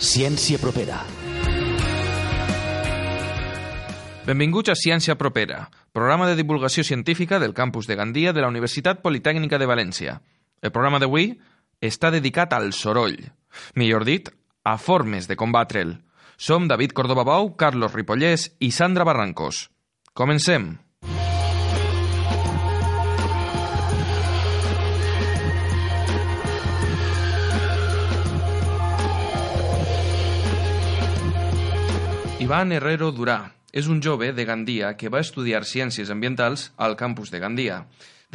Ciència propera. Benvinguts a Ciència Propera, programa de divulgació científica del campus de Gandia de la Universitat Politècnica de València. El programa d'avui està dedicat al soroll, millor dit, a formes de combatre'l. Som David Córdoba Bou, Carlos Ripollès i Sandra Barrancos. Comencem. Ivan Herrero Durà és un jove de Gandia que va estudiar Ciències Ambientals al campus de Gandia.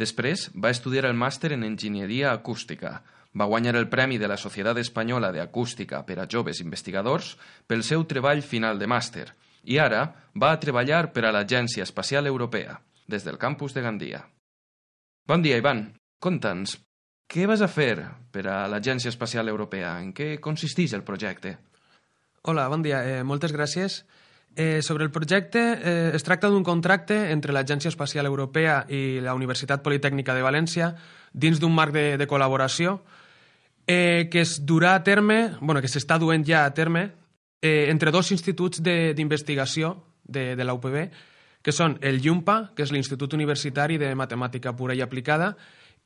Després va estudiar el màster en Enginyeria Acústica. Va guanyar el Premi de la Societat Espanyola de Acústica per a Joves Investigadors pel seu treball final de màster i ara va a treballar per a l'Agència Espacial Europea, des del campus de Gandia. Bon dia, Ivan. Conta'ns, què vas a fer per a l'Agència Espacial Europea? En què consisteix el projecte? Hola, bon dia. Eh, moltes gràcies. Eh, sobre el projecte, eh, es tracta d'un contracte entre l'Agència Espacial Europea i la Universitat Politècnica de València dins d'un marc de, de col·laboració eh, que es durà a terme, bueno, que s'està duent ja a terme eh, entre dos instituts d'investigació de, de, de la UPB, que són el IUMPA, que és l'Institut Universitari de Matemàtica Pura i Aplicada,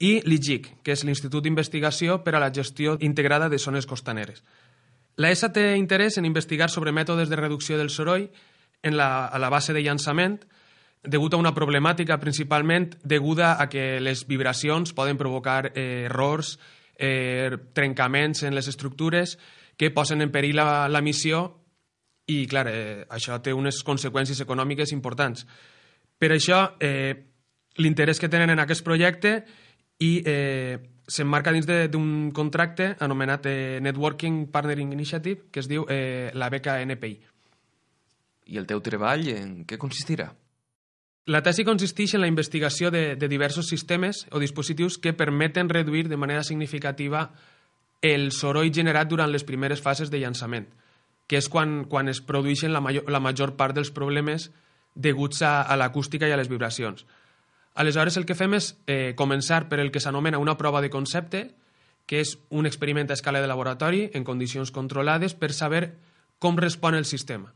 i l'IGIC, que és l'Institut d'Investigació per a la Gestió Integrada de Zones Costaneres. La ESA té interès en investigar sobre mètodes de reducció del soroll en la, a la base de llançament degut a una problemàtica principalment deguda a que les vibracions poden provocar eh, errors, eh, trencaments en les estructures que posen en perill la, la missió i, clar, eh, això té unes conseqüències econòmiques importants. Per això, eh, l'interès que tenen en aquest projecte i eh, s'emmarca dins d'un contracte anomenat eh, Networking Partnering Initiative, que es diu eh, la beca NPI. I el teu treball en què consistirà? La tesi consisteix en la investigació de, de diversos sistemes o dispositius que permeten reduir de manera significativa el soroll generat durant les primeres fases de llançament, que és quan, quan es produeixen la major, la major part dels problemes deguts a, a l'acústica i a les vibracions. Aleshores, el que fem és eh, començar per el que s'anomena una prova de concepte, que és un experiment a escala de laboratori en condicions controlades per saber com respon el sistema.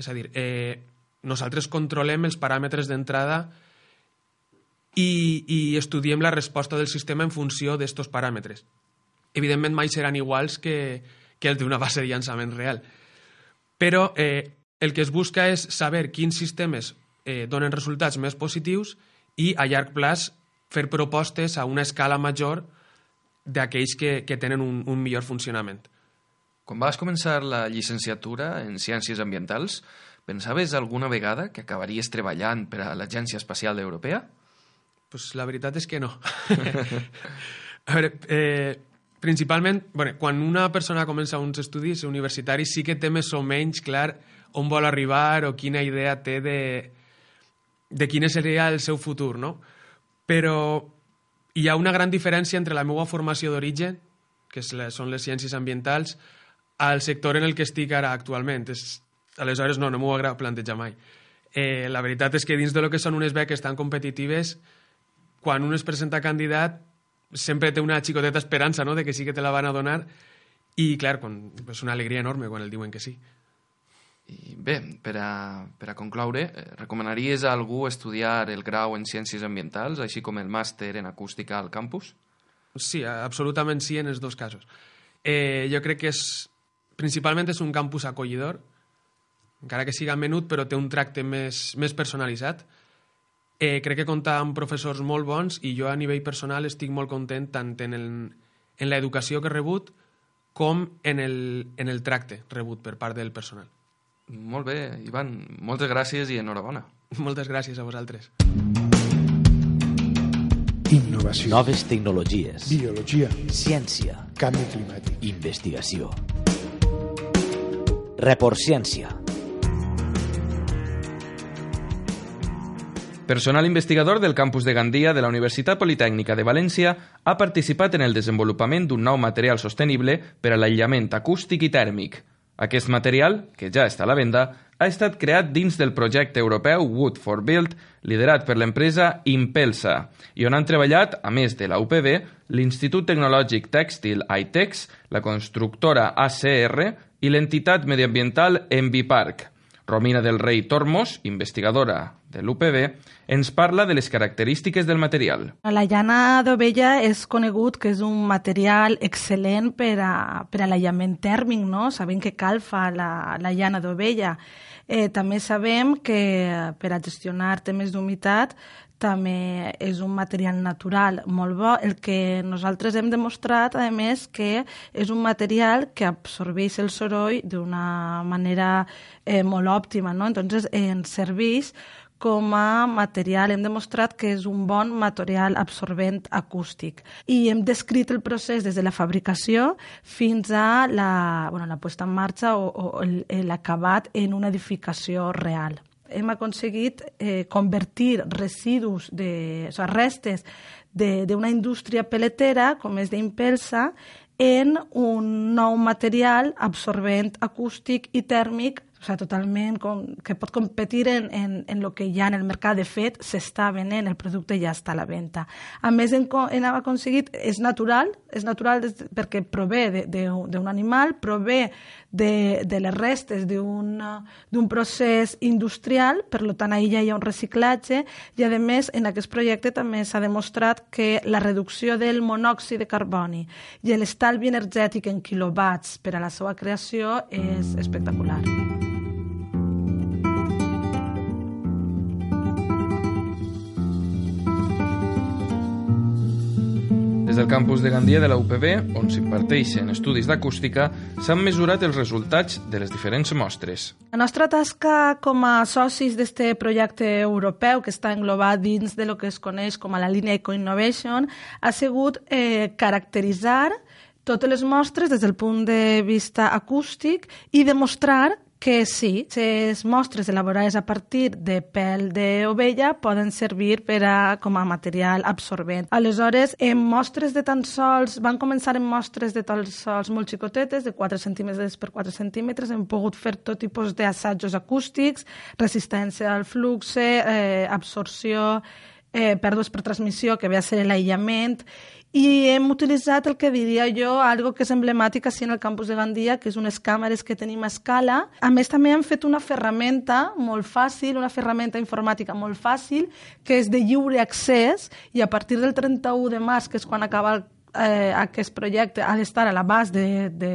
És a dir, eh, nosaltres controlem els paràmetres d'entrada i, i estudiem la resposta del sistema en funció d'estos paràmetres. Evidentment, mai seran iguals que, que el d'una base de llançament real. Però eh, el que es busca és saber quins sistemes eh, donen resultats més positius i a llarg plaç fer propostes a una escala major d'aquells que, que tenen un, un millor funcionament. Quan vas començar la llicenciatura en Ciències Ambientals, pensaves alguna vegada que acabaries treballant per a l'Agència Espacial Europea? Pues la veritat és que no. a veure, eh, principalment, bueno, quan una persona comença uns estudis universitaris sí que té més o menys clar on vol arribar o quina idea té de, de quin seria el seu futur, no? Però hi ha una gran diferència entre la meva formació d'origen, que són les ciències ambientals, al sector en el que estic ara actualment. És, aleshores, no, no m'ho agrada plantejar mai. Eh, la veritat és que dins de lo que són unes beques tan competitives, quan un es presenta candidat, sempre té una xicoteta esperança no? de que sí que te la van a donar i, clar, quan, és una alegria enorme quan el diuen que sí. I bé, per a, per a concloure, eh, recomanaries a algú estudiar el grau en Ciències Ambientals, així com el màster en Acústica al campus? Sí, absolutament sí en els dos casos. Eh, jo crec que és, principalment és un campus acollidor, encara que siga menut, però té un tracte més, més personalitzat. Eh, crec que compta amb professors molt bons i jo a nivell personal estic molt content tant en, el, en l'educació que he rebut com en el, en el tracte rebut per part del personal. Molt bé, Ivan, moltes gràcies i enhorabona. Moltes gràcies a vosaltres. Innovació. Noves tecnologies. Biologia. Ciència. Canvi climàtic. Investigació. Report Ciència. Personal investigador del campus de Gandia de la Universitat Politècnica de València ha participat en el desenvolupament d'un nou material sostenible per a l'aïllament acústic i tèrmic. Aquest material, que ja està a la venda, ha estat creat dins del projecte europeu Wood for Build, liderat per l'empresa Impelsa, i on han treballat, a més de la UPB, l'Institut Tecnològic Tèxtil ITEX, la constructora ACR i l'entitat mediambiental Envipark. Romina del Rei Tormos, investigadora de l'UPB, ens parla de les característiques del material. La llana d'ovella és conegut que és un material excel·lent per a, per a l'aïllament tèrmic, no? Sabem que cal fa la, la llana d'ovella. Eh, també sabem que per a gestionar temes d'humitat també és un material natural molt bo. El que nosaltres hem demostrat, a més, que és un material que absorbeix el soroll d'una manera eh, molt òptima, no? Entonces, eh, ens serveix com a material. Hem demostrat que és un bon material absorbent acústic. I hem descrit el procés des de la fabricació fins a la, bueno, la puesta en marxa o, o l'acabat en una edificació real hem aconseguit eh, convertir residus, de, o sigui, restes d'una indústria peletera, com és d'Impelsa, en un nou material absorbent acústic i tèrmic o sigui, totalment com, que pot competir en, en, en el que hi ha en el mercat. De fet, s'està venent, el producte ja està a la venda. A més, hem, hem aconseguit, és natural, és natural des, perquè prové d'un animal, prové de, de les restes d'un procés industrial, per tant, ahir ja hi ha un reciclatge, i a més, en aquest projecte també s'ha demostrat que la reducció del monòxid de carboni i l'estalvi energètic en quilowatts per a la seva creació és espectacular. Des del campus de Gandia de la UPB, on s'imparteixen estudis d'acústica, s'han mesurat els resultats de les diferents mostres. La nostra tasca com a socis d'aquest projecte europeu, que està englobat dins de lo que es coneix com a la línia Eco-Innovation, ha sigut eh, caracteritzar totes les mostres des del punt de vista acústic i demostrar que sí, les mostres elaborades a partir de pèl d'ovella poden servir per a, com a material absorbent. Aleshores, en mostres de tan sols, van començar en mostres de tan sols molt xicotetes, de 4 centímetres per 4 centímetres, hem pogut fer tot tipus d'assajos acústics, resistència al flux, eh, absorció, eh, pèrdues per transmissió, que ve a ser l'aïllament, i hem utilitzat el que diria jo, algo que és emblemàtic així en el campus de Gandia, que és unes càmeres que tenim a escala. A més, també hem fet una ferramenta molt fàcil, una ferramenta informàtica molt fàcil, que és de lliure accés, i a partir del 31 de març, que és quan acaba el, eh, aquest projecte, ha d'estar a l'abast de, de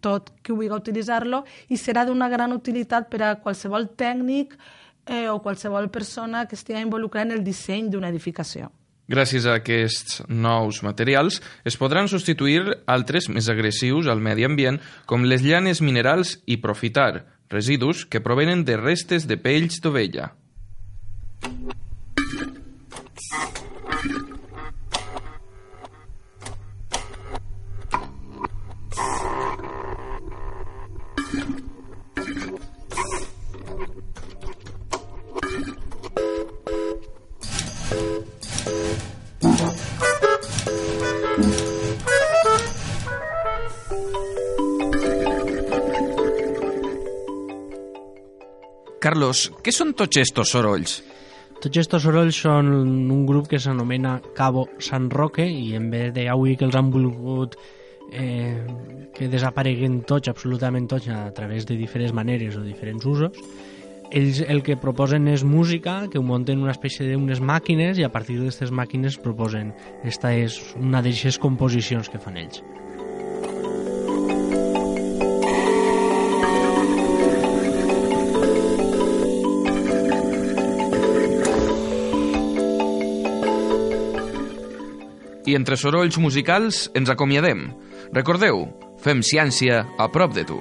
tot qui vulgui utilitzar-lo i serà d'una gran utilitat per a qualsevol tècnic eh, o qualsevol persona que estigui involucrada en el disseny d'una edificació. Gràcies a aquests nous materials es podran substituir altres més agressius al medi ambient com les llanes minerals i profitar residus que provenen de restes de pells d'ovella. Carlos, què són tots estos sorolls? Tots aquests sorolls són un grup que s'anomena Cabo San Roque i en vez de avui que els han volgut eh, que desapareguen tots, absolutament tots, a través de diferents maneres o diferents usos, ells el que proposen és música, que ho munten una espècie d'unes màquines i a partir d'aquestes màquines proposen. Esta és una d'aquestes composicions que fan ells. I entre sorolls musicals ens acomiadem. Recordeu, fem ciència a prop de tu.